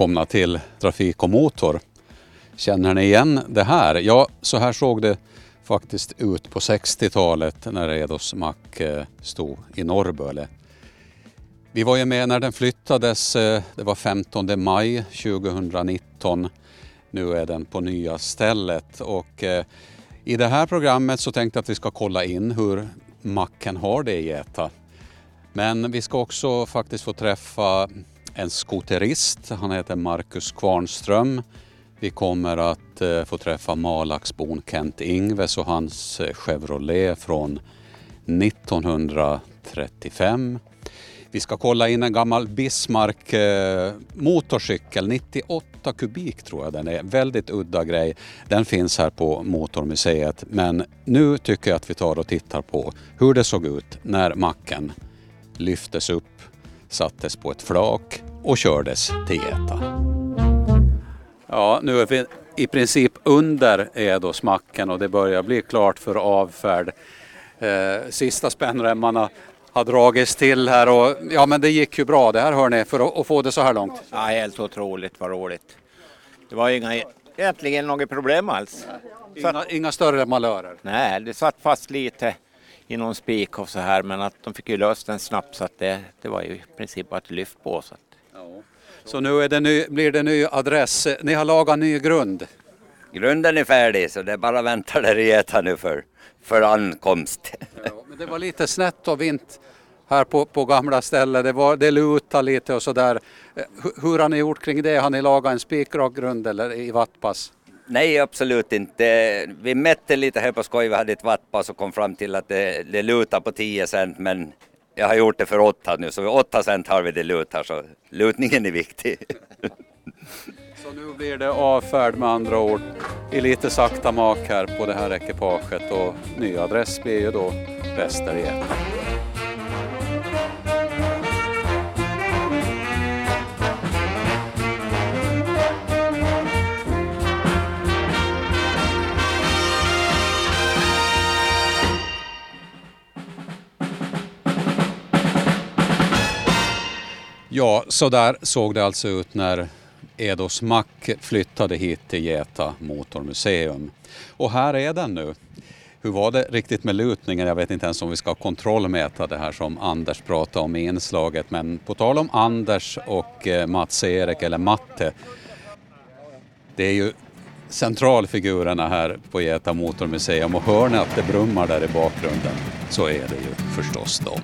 välkomna till Trafik och Motor. Känner ni igen det här? Ja, så här såg det faktiskt ut på 60-talet när Edos mack eh, stod i Norrböle. Vi var ju med när den flyttades, eh, det var 15 maj 2019. Nu är den på nya stället och eh, i det här programmet så tänkte jag att vi ska kolla in hur macken har det i Geta. Men vi ska också faktiskt få träffa en skoterist. Han heter Marcus Kvarnström. Vi kommer att eh, få träffa Malaxbon Kent Ingves och hans eh, Chevrolet från 1935. Vi ska kolla in en gammal Bismarck eh, motorcykel, 98 kubik tror jag den är. Väldigt udda grej. Den finns här på Motormuseet. Men nu tycker jag att vi tar och tittar på hur det såg ut när macken lyftes upp, sattes på ett flak och kördes till Geta. Ja, nu är vi i princip under Edosmacken och det börjar bli klart för avfärd. Eh, sista spännremmarna har dragits till här och ja men det gick ju bra det här hör ni för att, att få det så här långt. Ja, helt otroligt vad roligt. Det var inga, egentligen något problem alls. Inga, inga större malörer. Nej, det satt fast lite i någon spik och så här men att de fick ju löst den snabbt så att det, det var ju i princip bara ett lyft på. Så, att. Så nu är det ny, blir det ny adress. Ni har lagat ny grund. Grunden är färdig så det är bara vänta där i Geta nu för, för ankomst. Ja, men det var lite snett och vint här på, på gamla stället. Det, var, det lutade lite och sådär. Eh, Hur, hur har ni gjort kring det? Har ni lagat en spikrak grund eller i wattpass? Nej, absolut inte. Vi mätte lite här på skoj, vi hade ett wattpass och kom fram till att det, det lutar på 10 cent men jag har gjort det för 8 nu så 8 cent har vi det lutar så lutningen är viktig. Så nu blir det avfärd med andra ord i lite sakta mak här på det här ekipaget och ny adress blir ju då Västergeta. Ja, så där såg det alltså ut när Edos Mack flyttade hit till Geta Motormuseum. Och här är den nu. Hur var det riktigt med lutningen? Jag vet inte ens om vi ska kontrollmäta det här som Anders pratade om i inslaget. Men på tal om Anders och eh, Mats-Erik, eller Matte. Det är ju centralfigurerna här på Geta Motormuseum och hör ni att det brummar där i bakgrunden så är det ju förstås dem.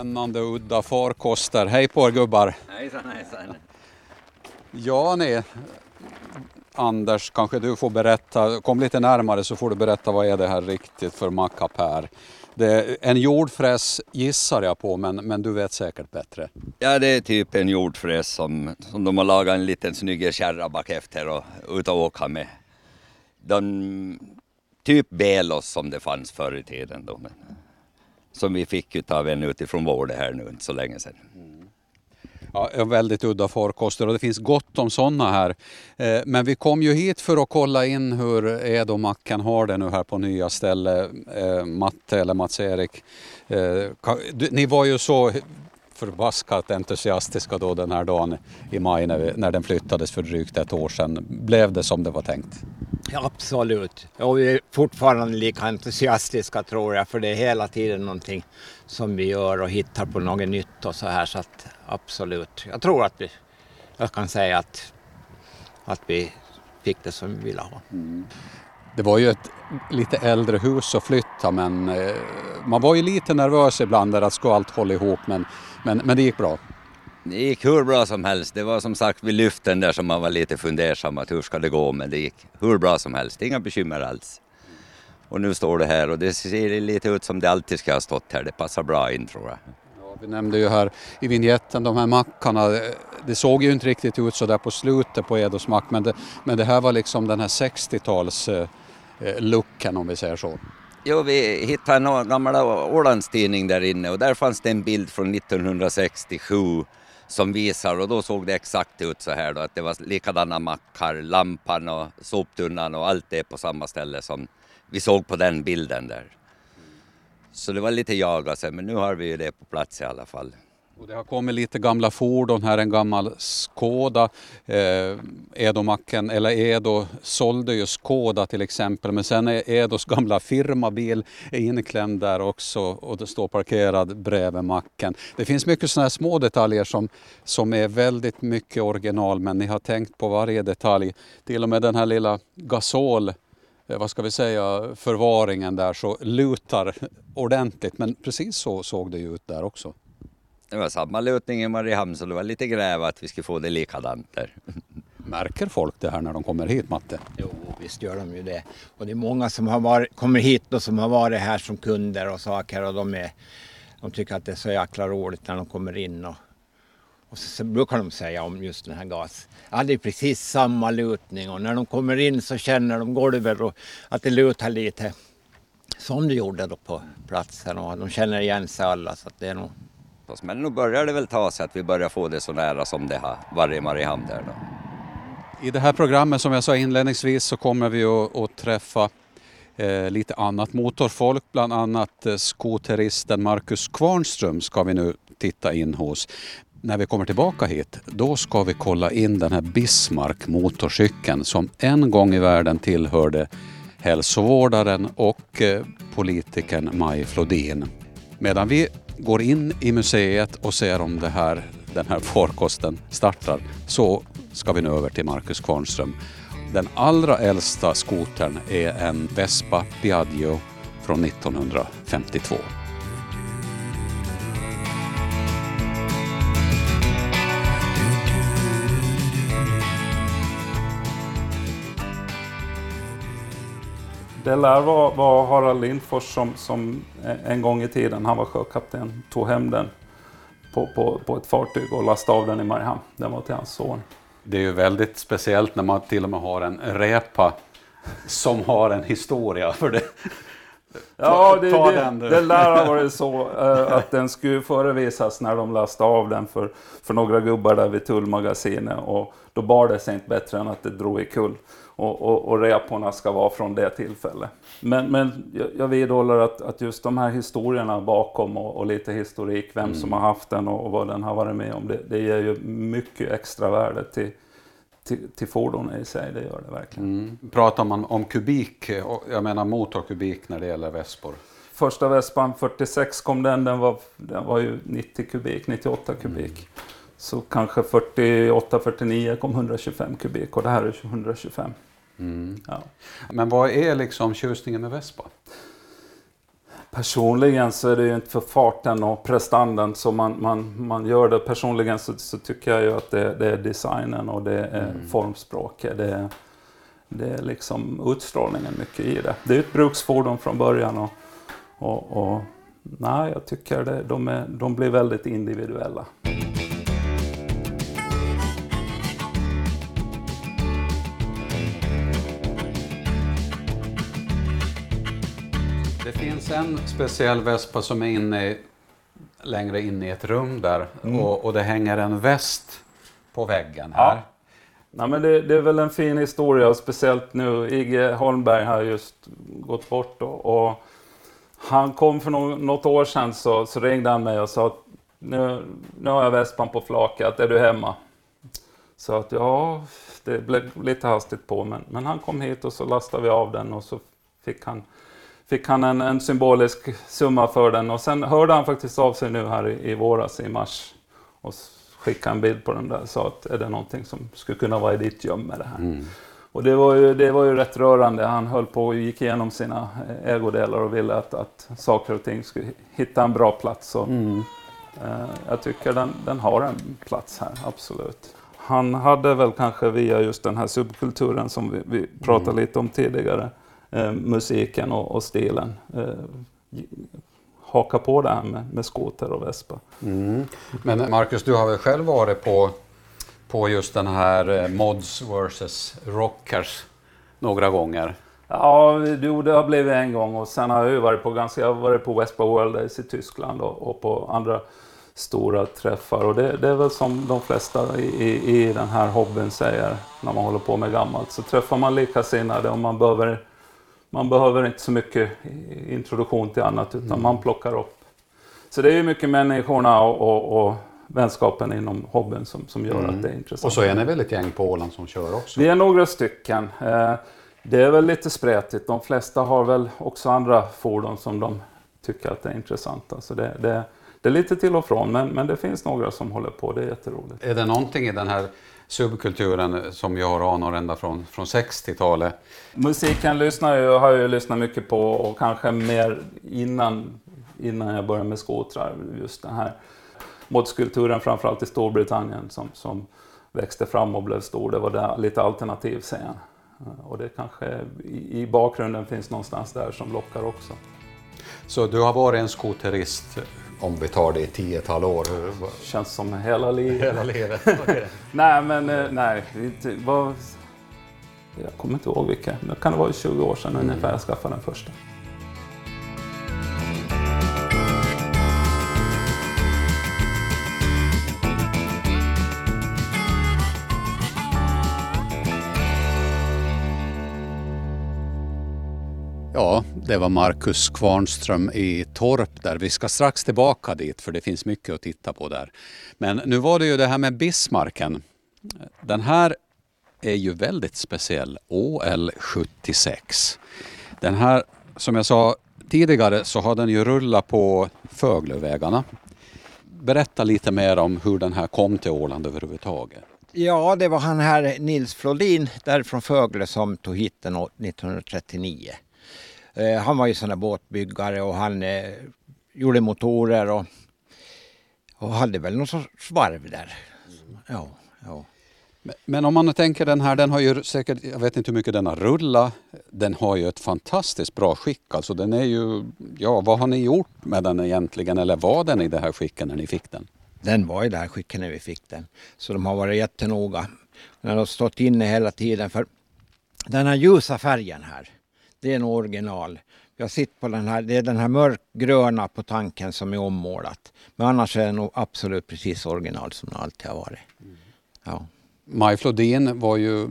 Spännande och udda farkoster. Hej på er gubbar! Hejsan, hejsan. Ja ni, Anders kanske du får berätta, kom lite närmare så får du berätta vad är det här riktigt för mackap här. Det är en jordfräs gissar jag på men, men du vet säkert bättre. Ja, det är typ en jordfräs som, som de har lagat en liten snygg kärra bak efter och ut och åka med. De, typ Belos som det fanns förr i tiden då. Men, som vi fick av en utifrån Vårde här nu inte så länge sedan. Mm. Ja, en väldigt udda farkoster och det finns gott om sådana här. Eh, men vi kom ju hit för att kolla in hur Ed och Mackan har det nu här på nya ställe. Eh, Matte eller Mats-Erik. Eh, ni var ju så förbaskat entusiastiska då den här dagen i maj när, vi, när den flyttades för drygt ett år sedan. Blev det som det var tänkt? Absolut. Och vi är fortfarande lika entusiastiska tror jag för det är hela tiden någonting som vi gör och hittar på något nytt och så här så att absolut. Jag tror att vi, jag kan säga att, att vi fick det som vi ville ha. Mm. Det var ju ett lite äldre hus att flytta men eh, man var ju lite nervös ibland där att ska allt hålla ihop men, men, men det gick bra. Det gick hur bra som helst. Det var som sagt vid lyften där som man var lite fundersam att hur ska det gå men det gick hur bra som helst. Inga bekymmer alls. Och nu står det här och det ser lite ut som det alltid ska ha stått här. Det passar bra in tror jag. Ja, vi nämnde ju här i vignetten de här mackarna. Det- såg ju inte riktigt ut så där på slutet på Edos mack men det, men det här var liksom den här 60-tals eh, eh, looken om vi säger så. Jo, vi hittade en gammal Ålandstidning där inne och där fanns det en bild från 1967 som visar och då såg det exakt ut så här då att det var likadana mackar, lampan och soptunnan och allt det på samma ställe som vi såg på den bilden där. Så det var lite jagelse men nu har vi ju det på plats i alla fall. Och det har kommit lite gamla fordon här, en gammal Skoda. Eh, Edomacken, eller Edo sålde ju Skoda till exempel men sen är Edos gamla firmabil inklämd där också och det står parkerad bredvid macken. Det finns mycket sådana här små detaljer som, som är väldigt mycket original men ni har tänkt på varje detalj. Till och med den här lilla gasol eh, vad ska vi säga, förvaringen där så lutar ordentligt men precis så såg det ju ut där också. Det var samma lutning i Mariehamn så det var lite gräv att vi skulle få det likadant där. Märker folk det här när de kommer hit Matte? Jo, visst gör de ju det. Och det är många som har varit, kommer hit och som har varit här som kunder och saker och de, är, de tycker att det är så jäkla roligt när de kommer in. Och, och så, så brukar de säga om just den här gas. Ja, det är precis samma lutning och när de kommer in så känner de golvet och att det lutar lite. Som det gjorde då på platsen och de känner igen sig alla så att det är nog oss. Men nu börjar det väl ta sig att vi börjar få det så nära som det har varit i Mariehamn där då. I det här programmet som jag sa inledningsvis så kommer vi att, att träffa eh, lite annat motorfolk, bland annat eh, skoteristen Marcus Kvarnström ska vi nu titta in hos. När vi kommer tillbaka hit, då ska vi kolla in den här Bismarck motorcykeln som en gång i världen tillhörde hälsovårdaren och eh, politikern Maj Flodin. Medan vi går in i museet och ser om det här, den här farkosten startar så ska vi nu över till Marcus Kvarnström. Den allra äldsta skotern är en Vespa Piaggio från 1952. Det lär vara, vara Harald Lindfors som, som en gång i tiden, han var sjökapten, tog hem den på, på, på ett fartyg och lastade av den i Mariehamn. Den var till hans son. Det är ju väldigt speciellt när man till och med har en repa som har en historia. för det. Ja, det, det, det lär ha varit så uh, att den skulle förevisas när de lastade av den för, för några gubbar där vid tullmagasinet och då bar det sig inte bättre än att det drog i kull och, och, och reporna ska vara från det tillfället. Men, men jag, jag vidhåller att, att just de här historierna bakom och, och lite historik, vem mm. som har haft den och, och, vad den har varit med om, det, det ger ju mycket extra värde till, till, till fordonet i sig, det gör det verkligen. Mm. Pratar man om kubik, jag menar motorkubik när det gäller Vespor? Första Vespan 46 kom den, den var, den var ju 90 kubik, 98 kubik. Mm. Så kanske 48-49 kom 125 kubik och det här är 125. Mm. Ja. Men vad är liksom tjusningen med Vespa? Personligen så är det ju inte för farten och prestanden som man, man, man gör det. Personligen så, så tycker jag ju att det, det, är designen och det är mm. formspråket. Det är, det är liksom utstrålningen mycket i det. Det är ett bruksfordon från början och, och, och nej, jag tycker det, de, är, de blir väldigt individuella. Finns en speciell vespa som är inne, längre in i ett rum där mm. och, och, det hänger en väst på väggen här. Ja. Ja, men det, det, är väl en fin historia speciellt nu. Igge Holmberg har just gått bort och, och han kom för no något år sedan så, så ringde han mig och sa att nu, nu har jag vespan på flaket, är du hemma? Så att ja, det blev lite hastigt på men, men han kom hit och så lastade vi av den och så fick han fick han en, en, symbolisk summa för den och sen hörde han faktiskt av sig nu här i, i våras i mars och skickade en bild på den där och sa att är det någonting som skulle kunna vara i ditt göm med det här. Mm. Och det var, ju, det var ju rätt rörande. Han höll på och gick igenom sina ägodelar och ville att, att saker och ting skulle hitta en bra plats. Och, mm. eh, jag tycker den, den har en plats här, absolut. Han hade väl kanske via just den här subkulturen som vi, vi pratade mm. lite om tidigare, eh, musiken och, och stilen. Eh, haka på det här med, med skoter och vespa. Mm. Men Marcus, du har väl själv varit på, på just den här eh, Mods vs Rockers några gånger? Ja, det har blivit en gång och sen har jag varit på ganska, jag har varit på Vespa World Days i Tyskland och, och på andra stora träffar. Och det, det är väl som de flesta i, i, i den här hobbyn säger när man håller på med gammalt. Så träffar man likasinnade och man behöver, man behöver inte så mycket introduktion till annat utan mm. man plockar upp. Så det är ju mycket människorna och, och, och vänskapen inom hobbyn som, som gör mm. att det är intressant. Och så är ni väl ett gäng på Åland som kör också? Vi är några stycken. Eh, det är väl lite spretigt. De flesta har väl också andra fordon som de tycker att det är intressant. Alltså det, det, det är lite till och från, men, men det finns några som håller på. Det är jätteroligt. Är det någonting i den här subkulturen som jag har anor ända från, från 60-talet? Musiken lyssnar jag, har jag lyssnat mycket på och kanske mer innan, innan jag började med skotrar. Just den här modskulturen, framförallt i Storbritannien, som, som växte fram och blev stor. Det var där, lite alternativ scen. Och det kanske i, i bakgrunden finns någonstans där som lockar också. Så du har varit en skoterist om vi tar det i tiotal år? Känns som hela livet. Hela livet. nej, men eh, nej. Det var, jag kommer inte ihåg vilka. Det kan det vara 20 år sedan mm. ungefär jag skaffade den första. Ja, det var Marcus Kvarnström i Torp där. Vi ska strax tillbaka dit för det finns mycket att titta på där. Men nu var det ju det här med Bismarcken. Den här är ju väldigt speciell, OL 76. Den här, som jag sa tidigare, så har den ju rullat på Föglövägarna. Berätta lite mer om hur den här kom till Åland överhuvudtaget. Ja, det var han här Nils Flodin därifrån Fögle som tog hit den 1939. Eh, han var ju sån där båtbyggare och han eh, gjorde motorer och, och hade väl någon sorts varv där. Ja, ja. Men om man tänker den här, den har ju säkert, jag vet inte hur mycket den har rullat. Den har ju ett fantastiskt bra skick. Alltså den är ju, ja vad har ni gjort med den egentligen? Eller var den i det här skicket när ni fick den? Den var i det här skicket när vi fick den. Så de har varit jättenoga. Den har stått inne hela tiden för den här ljusa färgen här det är en original. Jag sitter på den här, det är den här mörkgröna på tanken som är ommålat. Men annars är den nog absolut precis original som den alltid har varit. Ja. Maj Flodin var ju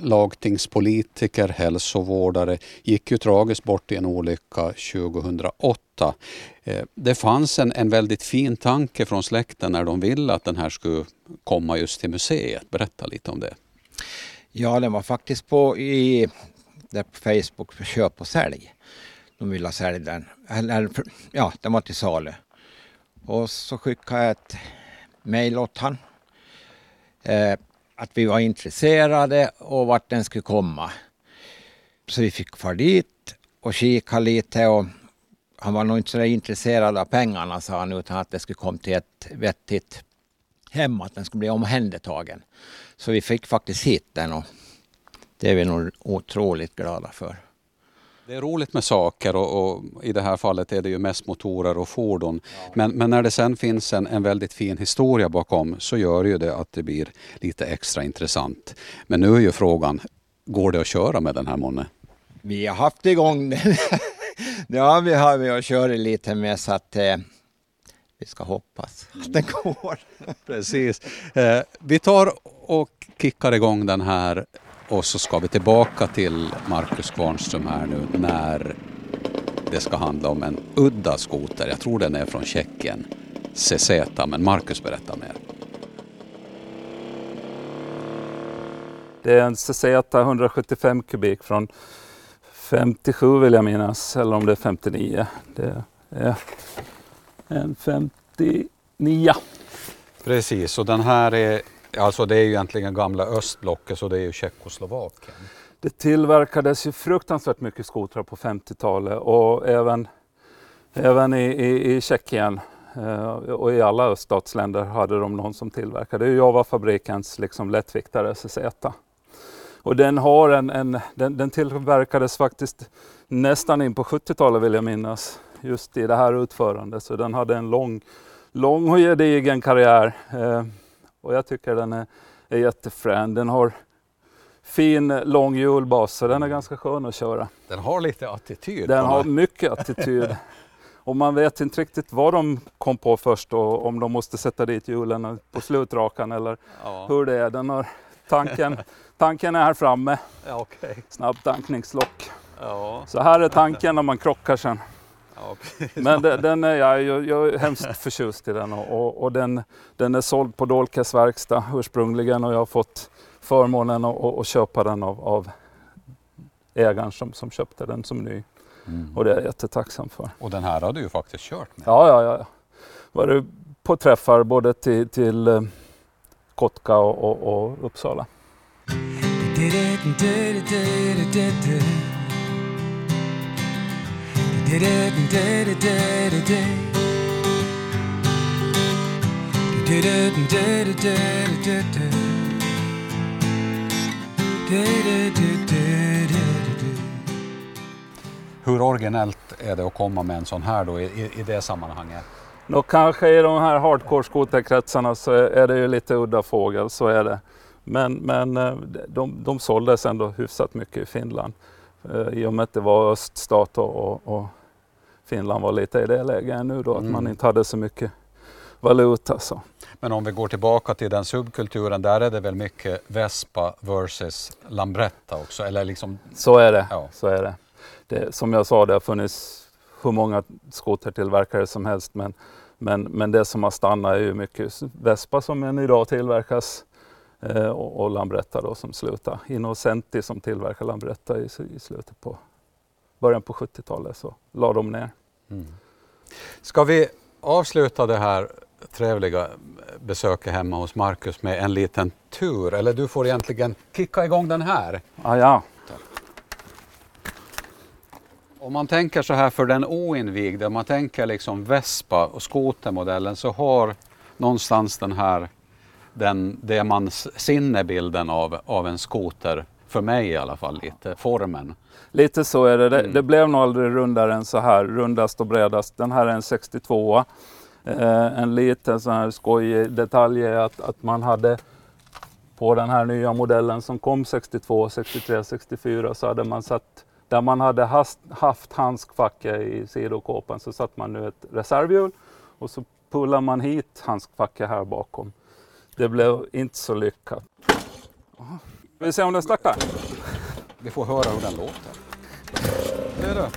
lagtingspolitiker, hälsovårdare, gick ju tragiskt bort i en olycka 2008. Eh, det fanns en, en väldigt fin tanke från släkten när de ville att den här skulle komma just till museet. Berätta lite om det. Ja, den var faktiskt på i där på Facebook för köp och sälj. De ville sälja den. Eller, ja, den var till salu. Och så skickade jag ett mejl åt han. Eh, att vi var intresserade och vart den skulle komma. Så vi fick fara dit och kika lite och han var nog inte så intresserad av pengarna sa han utan att det skulle komma till ett vettigt hem, att den skulle bli omhändertagen. Så vi fick faktiskt hit den och det är vi nog otroligt glada för. Det är roligt med saker och, och, i det här fallet är det ju mest motorer och fordon. Ja. Men, men, när det sen finns en, en väldigt fin historia bakom så gör ju det att det blir lite extra intressant. Men nu är ju frågan, går det att köra med den här månne? Vi har haft igång den. ja, vi har vi och kör lite med så att eh, vi ska hoppas att den går. Precis. Eh, vi tar och kickar igång den här och så ska vi tillbaka till Marcus Kvarnström här nu när det ska handla om en udda skoter. Jag tror den är från Tjeckien. CZ, men Marcus berättar mer. Det är en CZ 175 kubik från 57 vill jag minnas, eller om det är 59. Det är en 59. Precis, och den här är Alltså det är ju egentligen gamla östblocket så det är ju Tjeckoslovakien. Det tillverkades ju fruktansvärt mycket skotrar på 50-talet och även, även i, i, i Tjeckien eh, och i alla öststatsländer hade de någon som tillverkade. Det är Java-fabrikens liksom lättviktare SZ. Och den, har en, en, den, den tillverkades faktiskt nästan in på 70-talet vill jag minnas, just i det här utförandet. Så den hade en lång, lång och gedigen karriär. Eh, och jag tycker den är, är jättefrän. Den har fin lång hjulbas så den är ganska skön att köra. Den har lite attityd. Den har mycket attityd. Och man vet inte riktigt vad de kom på först och om de måste sätta dit hjulen på slutrakan eller Ja. hur det är. Den har, tanken, tanken är här framme, Ja, okej. snabbtankningslock. Ja, Så här är tanken när man krockar sen. ja. Men det, den är, jag, jag, jag är hemskt förtjust i den och, och, och den, den är såld på Dolkes verkstad ursprungligen och jag har fått förmånen att, att, att köpa den av, av ägaren som, som köpte den som ny. Mm. Och det är jag jättetacksam för. Och den här har du ju faktiskt kört med. Ja, ja, ja. Varit på träffar både till, till eh, Kotka och, och, och Uppsala. Hur originellt är det att komma med en sån här då i, i, det sammanhanget? Nå, kanske i de här hardcore skoterkretsarna så är det ju lite udda fågel, så är det. Men, men eh, de, de såldes ändå hyfsat mycket i Finland. Eh, I och med att det var öststat och, och, och Finland var lite i det läget nu då, att Mm. man inte hade så mycket valuta. Så. Men om vi går tillbaka till den subkulturen, där är det väl mycket Vespa versus Lambretta också? Eller liksom, Så är det. Ja. Så är det. det. Som jag sa, det har funnits hur många skotertillverkare som helst. Men, men, men det som har stannat är ju mycket Vespa som än idag tillverkas eh, och, och Lambretta då som slutar. Innocenti som tillverkar Lambretta i, i slutet på början på 70-talet så la de ner. mm. Ska vi avsluta det här trevliga besöket hemma hos Marcus med en liten tur? Eller du får egentligen kicka igång den här. Ah, ja. Om man tänker så här för den oinvigde, om man tänker liksom Vespa och skotermodellen så har någonstans den här, den, det man sinnebilden av, av en skoter, för mig i alla fall, lite formen. Lite så är det. Det, Mm. det blev nog aldrig rundare än så här, rundast och bredast. Den här är en 62 eh, En liten sån här skojig detalj är att, att man hade på den här nya modellen som kom 62, 63, 64 så hade man satt där man hade hast, haft handskfacke i sidokåpan så satt man nu ett reservhjul och så pullar man hit handskfacke här bakom. Det blev inte så lyckat. Vi ser om den startar. Vi får höra hur den låter. Det är det.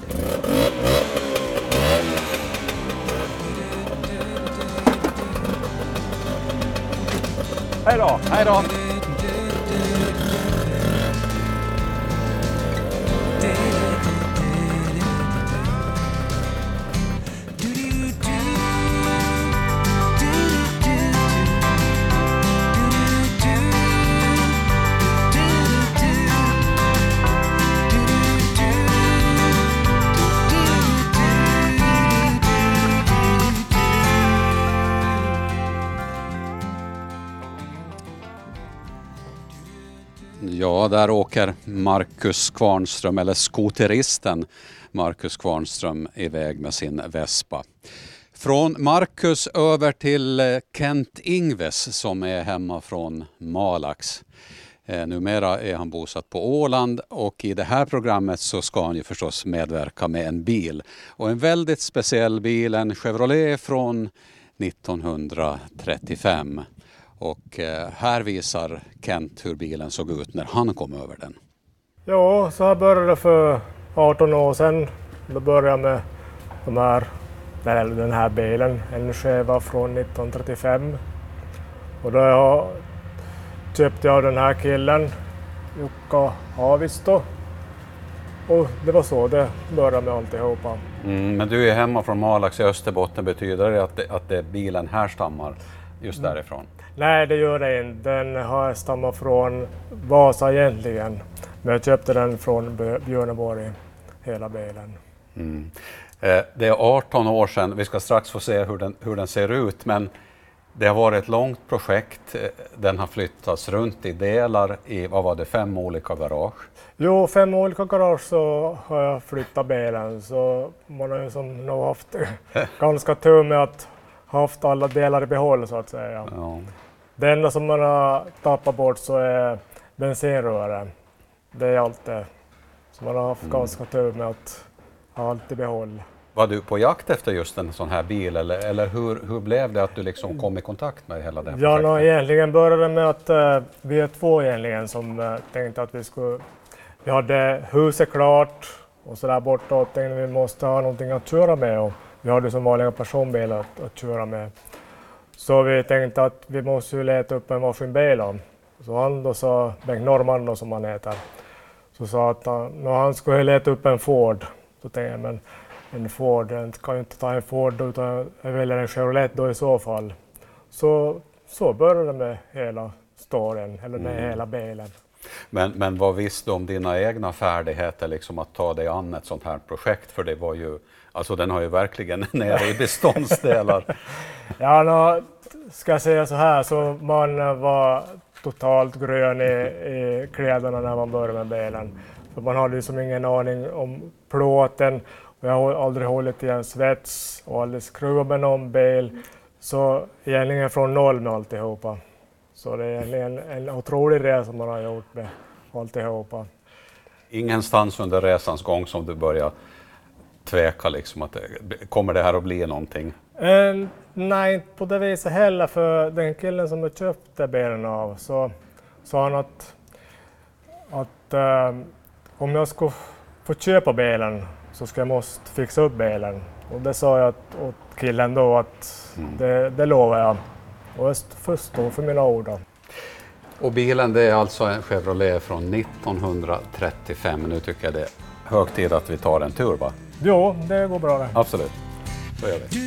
Hej då! Hej då! Ja, där åker Marcus Kvarnström, eller skoteristen Marcus Kvarnström iväg med sin Vespa. Från Marcus över till eh, Kent Ingves som är hemma från Malax. Eh, numera är han bosatt på Åland och i det här programmet så ska han ju förstås medverka med en bil. Och en väldigt speciell bil, en Chevrolet från 1935. Och eh, här visar Kent hur bilen såg ut när han kom över den. Ja, så här började det för 18 år sedan. Då började jag med de här, eller den här bilen, en Cheva från 1935. Och då jag köpte jag den här killen, Jukka Haavisto. Och det var så det började med alltihopa. Mm, men du är hemma från Malax i Österbotten, betyder det att, det, att det, bilen härstammar just därifrån? Nej, det gör det inte. Den har stammat från Vasa egentligen. Men jag köpte den från Björneborg, hela bilen. Mm. Eh, det är 18 år sedan, vi ska strax få se hur den, hur den ser ut, men det har varit ett långt projekt. Eh, Den har flyttats runt i delar i, vad var det, fem olika garage. Jo, fem olika garage så har jag flyttat bilen så man har ju som nog haft ganska tur med att ha haft alla delar i behåll så att säga. Ja. Det enda som man har tappat bort så är bensinrören. Det är allt det. Så man har haft Mm. ganska tur med att ha allt i behåll. Var du på jakt efter just en sån här bil eller, eller hur, hur blev det att du liksom kom i kontakt med hela här Ja, no, egentligen började det med att eh, vi är två egentligen som eh, tänkte att vi skulle... Vi hade huset klart och så där borta och tänkte att vi måste ha någonting att köra med. Och vi hade som vanliga personbilar att, att köra med. Så vi tänkte att vi måste ju leta upp en då. Så han då sa, Bengt Norrman då, som han heter, så sa att han, han skulle leta upp en Ford. Så tänkte jag, men en Ford, jag kan ju inte ta en Ford då, utan jag väljer en Chevrolet då i så fall. Så, så började det med hela storyn, eller med Mm. hela bilen. Men, men vad visste du om dina egna färdigheter liksom att ta dig an ett sånt här projekt? För det var ju, alltså den har ju verkligen nere i beståndsdelar. Ja, no, ska jag säga så här, så man var totalt grön i, i kläderna när man började med bilen. För man hade ju som ingen aning om plåten och jag har aldrig hållit i en svets och aldrig skruvat med någon bil. Så egentligen från noll med alltihopa. Så det är egentligen en otrolig resa man har gjort med alltihopa. Ingenstans under resans gång som du börjar tveka liksom att kommer det här att bli någonting? Eh, nej, inte på det viset heller, för den killen som jag köpte bilen av så sa han att, att eh, om jag skulle få köpa bilen så ska jag måste fixa upp bilen. Och det sa jag att, åt killen då att det, det lovar jag. Och jag får stå för mina ord. Då. Och bilen det är alltså en Chevrolet från 1935. Nu tycker jag det är hög tid att vi tar en tur va? Jo, det går bra det. Absolut, så gör vi.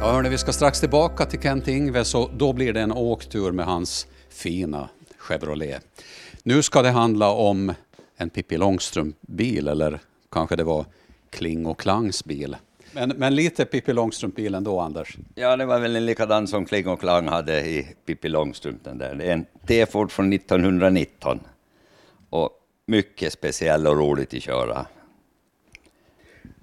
Ja, hörni, vi ska strax tillbaka till Kent Ingves och då blir det en åktur med hans fina Chevrolet. Nu ska det handla om en Pippi Långstrump-bil eller kanske det var Kling och Klangs bil. Men, men lite Pippi Långstrump-bil ändå, Anders. Ja, det var väl en likadan som Kling och Klang hade i Pippi Långstrump. Den där. Det är en T-Ford från 1919. Och mycket speciell och roligt att köra.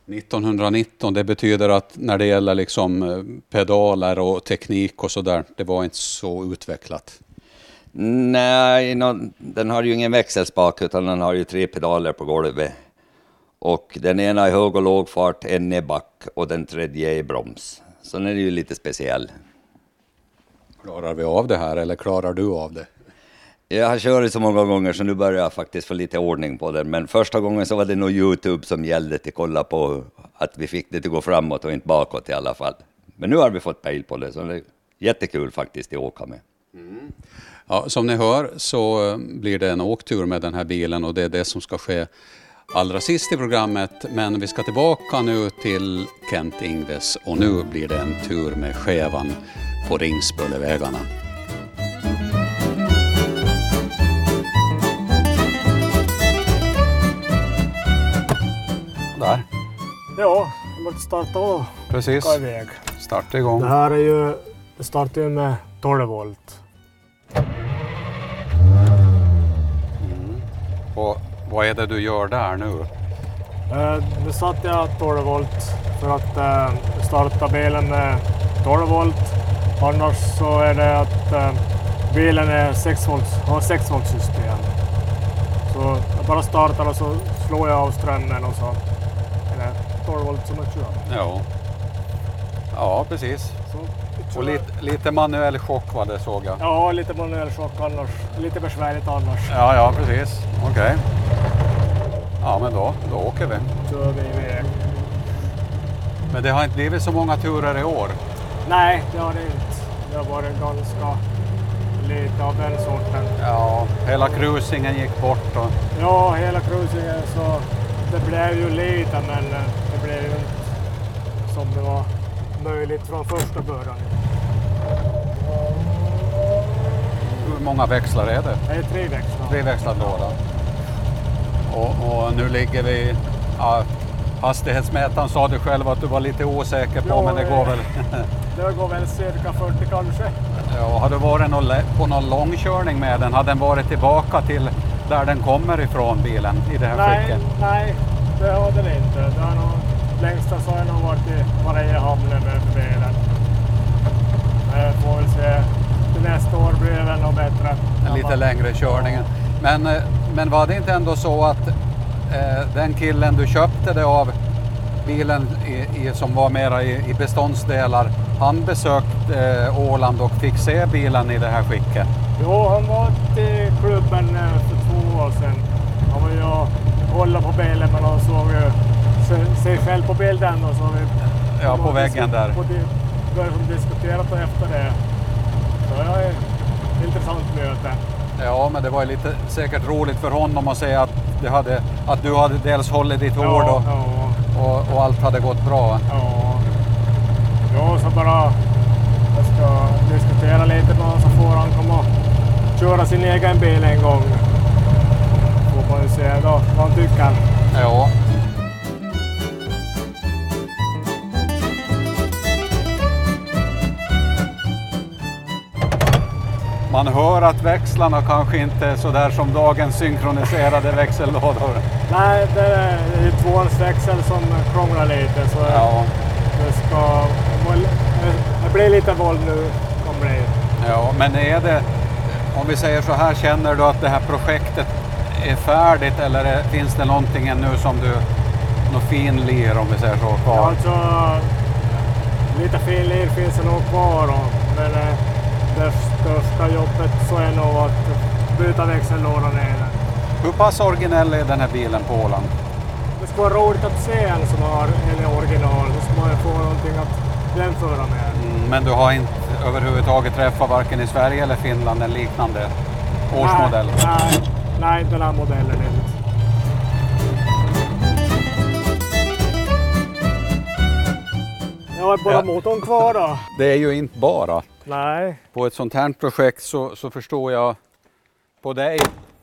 1919, det betyder att när det gäller liksom eh, pedaler och teknik och sådär, det var inte så utvecklat. Nej, nå- den har ju ingen växelspak utan den har ju tre pedaler på golvet. Och den ena är hög och låg fart, en är back och den tredje är broms. Så den är ju lite speciell. Klarar vi av det här eller klarar du av det? Jag har kört så många gånger så nu börjar jag faktiskt få lite ordning på den. Men första gången så var det nog Youtube som gällde till att kolla på att vi fick det att gå framåt och inte bakåt i alla fall. Men nu har vi fått pejl på det så det är jättekul faktiskt att åka med. Ja, som ni hör så eh, blir det en åktur med den här bilen och det är det som ska ske allra sist i programmet. Men vi ska tillbaka nu till Kent Ingves och nu blir det en tur med skevan på Ringsböllevägarna. Där, Ja, jag måste starta och precis. gå iväg. Starta igång. Det här är ju, det startar ju med 12 volt. Och vad är det du gör där nu? Eh, Nu satte jag 12 volt för att eh, starta bilen med 12 volt. Annars så är det att eh, bilen är 6 volts, har 6 volts system. Så jag bara startar och så slår jag av strömmen och så är det 12 volt som jag kör. Ja, ja precis. Så. Och lite, lite manuell chock var det såg jag. Ja, lite manuell chock annars. Lite besvärligt annars. Ja, ja precis. Okej. Ja, men då, då åker vi. Kör vi iväg. Men det har inte blivit så många turer i år. Nej, det har det inte. Det har varit ganska lite av den sorten. Ja, hela cruisingen gick bort. Och, Ja, hela cruisingen så det blev ju lite men eh, det blev ju inte som det var möjligt från första början. Hur många växlar är det? Det är tre växlar. Treväxlad låda. Och, och nu ligger vi... Ja, hastighetsmätaren sa du själv att du var lite osäker på, Ja, men det eh. går väl... Det går väl cirka 40 kanske. Ja, har du varit på någon långkörning med den? Har den varit tillbaka till där den kommer ifrån bilen i det här Nej, skicket? nej, det har den inte. Det har nog, längsta så har jag nog varit i Mariehamnen med bilen. Men får väl se. Till nästa år blir det väl nog bättre. En lite längre körning. Men, eh, men var det inte ändå så att eh, den killen du köpte det av, bilen i, i, som var mera i, i beståndsdelar, han besökte eh, Åland och fick se bilen i det här skicket? Jo, han var till klubben eh, för två år sedan. Han var ju och kollade på bilen men han såg ju sig själv på bilden och så vi Ja, på väggen där. Och di- började och efter det. Så det var ett intressant möte. Ja, men det var ju lite säkert roligt för honom att se att, det hade, att du hade dels hållit ditt ord och, Ja, och, och allt hade gått bra. ja. Ja, så bara jag ska diskutera lite med honom så får han komma och köra sin egen bil en gång. Får man ju se då vad han tycker. Ja. Man hör att växlarna kanske inte är så där som dagens synkroniserade växellådor. Nej, det är ju tvåans växel som krånglar lite. Så Ja, det ska... Det blir lite våld nu. Kommer det. ja, men är det, om vi säger så här, känner du att det här projektet är färdigt eller är, finns det någonting ännu som du, något fin lir om vi säger så, Ja, kvar? alltså, lite finlir finns det nog kvar. Men eh, det största jobbet så är nog att byta växellådan nere. Hur pass originell är den här bilen på Åland? Det skulle vara roligt att se en som har en original. Då skulle man ju få någonting att jämföra med. Mm, Men du har inte överhuvudtaget träffat varken i Sverige eller Finland en liknande årsmodell? Nej, nej, nej, den här modellen inte. Jag har bara Ja. motorn kvar då. Det är ju inte bara. Nej, På ett sånt här projekt så, så förstår jag på dig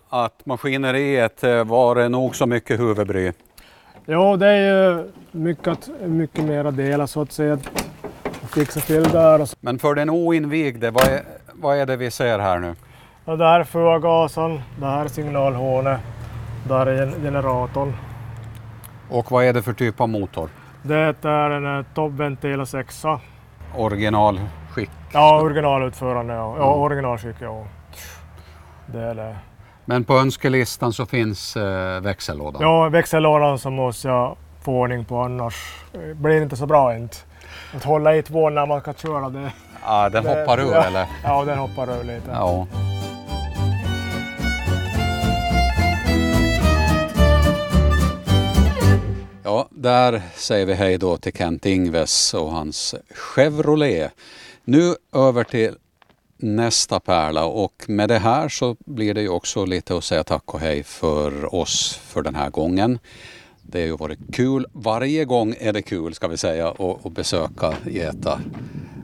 att maskineriet eh, var det nog så mycket huvudbry. Jo, det är ju mycket, mycket mera delar så att säga. Att fixa till där. Och så. Men för den oinvigde, vad är, vad är det vi ser här nu? Och där är förgasen, där är signalhålet, där är gen- generatorn. Och vad är det för typ av motor? Det är en eh, toppventil 6. Originalskick. Ja, originalutförande. Ja, ja originalskick. Ja. Det är det. Men på önskelistan så finns eh, växellådan. Ja, växellådan så måste jag få ordning på annars eh, blir det inte så bra inte. Att hålla i två när man ska köra det. Ah, den det- hoppar ur ja. eller? Ja, den hoppar ur lite. Ja. Ja, där säger vi hej då till Kent Ingves och hans Chevrolet. Nu över till nästa pärla och med det här så blir det ju också lite att säga tack och hej för oss för den här gången. Det har ju varit kul. Varje gång är det kul ska vi säga att besöka Geta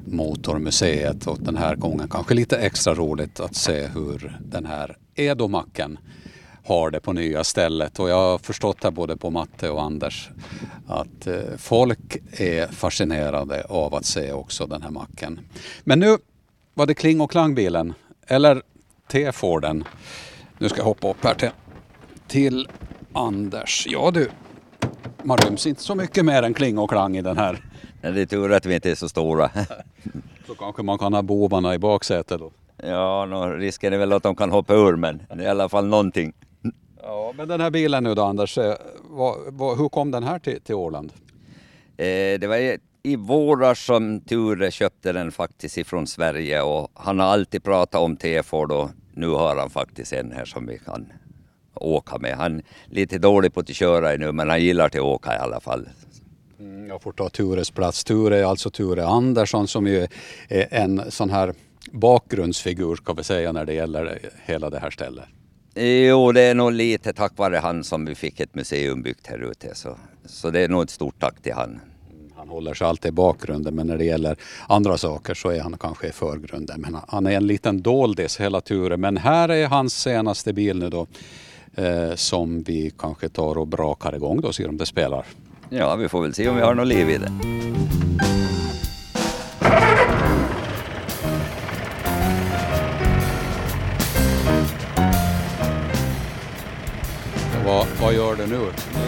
Motormuseet och den här gången kanske lite extra roligt att se hur den här Edomacken har det på nya stället och jag har förstått här både på Matte och Anders att eh, folk är fascinerade av att se också den här macken. Men nu var det Kling och Klangbilen eller T-Forden. Nu ska jag hoppa upp här till, till Anders. Ja du, man ryms inte så mycket mer än Kling och Klang i den här. Det är tur att vi inte är så stora. Så kanske man kan ha bovarna i baksätet då. Ja, risken är väl att de kan hoppa ur, men det är i alla fall någonting. Ja, men den här bilen nu då Anders, eh, vad, vad, hur kom den här till, till Åland? Eh, det var i, i våras som Ture köpte den faktiskt ifrån Sverige och han har alltid pratat om T-Ford och nu har han faktiskt en här som vi kan åka med. Han är lite dålig på att köra nu, men han gillar att åka i alla fall. Mm, Jag får ta Tures plats. Ture är alltså Ture Andersson som ju är en sån här bakgrundsfigur ska vi säga när det gäller hela det här stället. Jo, det är nog lite tack vare han som vi fick ett museum byggt här ute. Så, så det är nog ett stort tack till han. Han håller sig alltid i bakgrunden men när det gäller andra saker så är han kanske i förgrunden. Men han är en liten doldis hela Ture. Men här är hans senaste bil nu då eh, som vi kanske tar och brakar igång då och ser om det spelar. Ja, vi får väl se om vi har något liv i det. Gör du nu?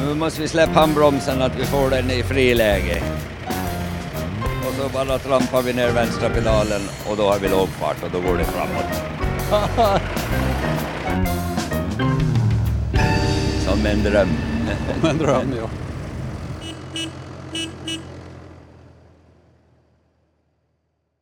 Nu måste vi släppa handbromsen att vi får den i friläge. Och så bara trampar vi ner vänstra pedalen och då har vi lågfart och då går det framåt. Som en dröm. Som en dröm, ja.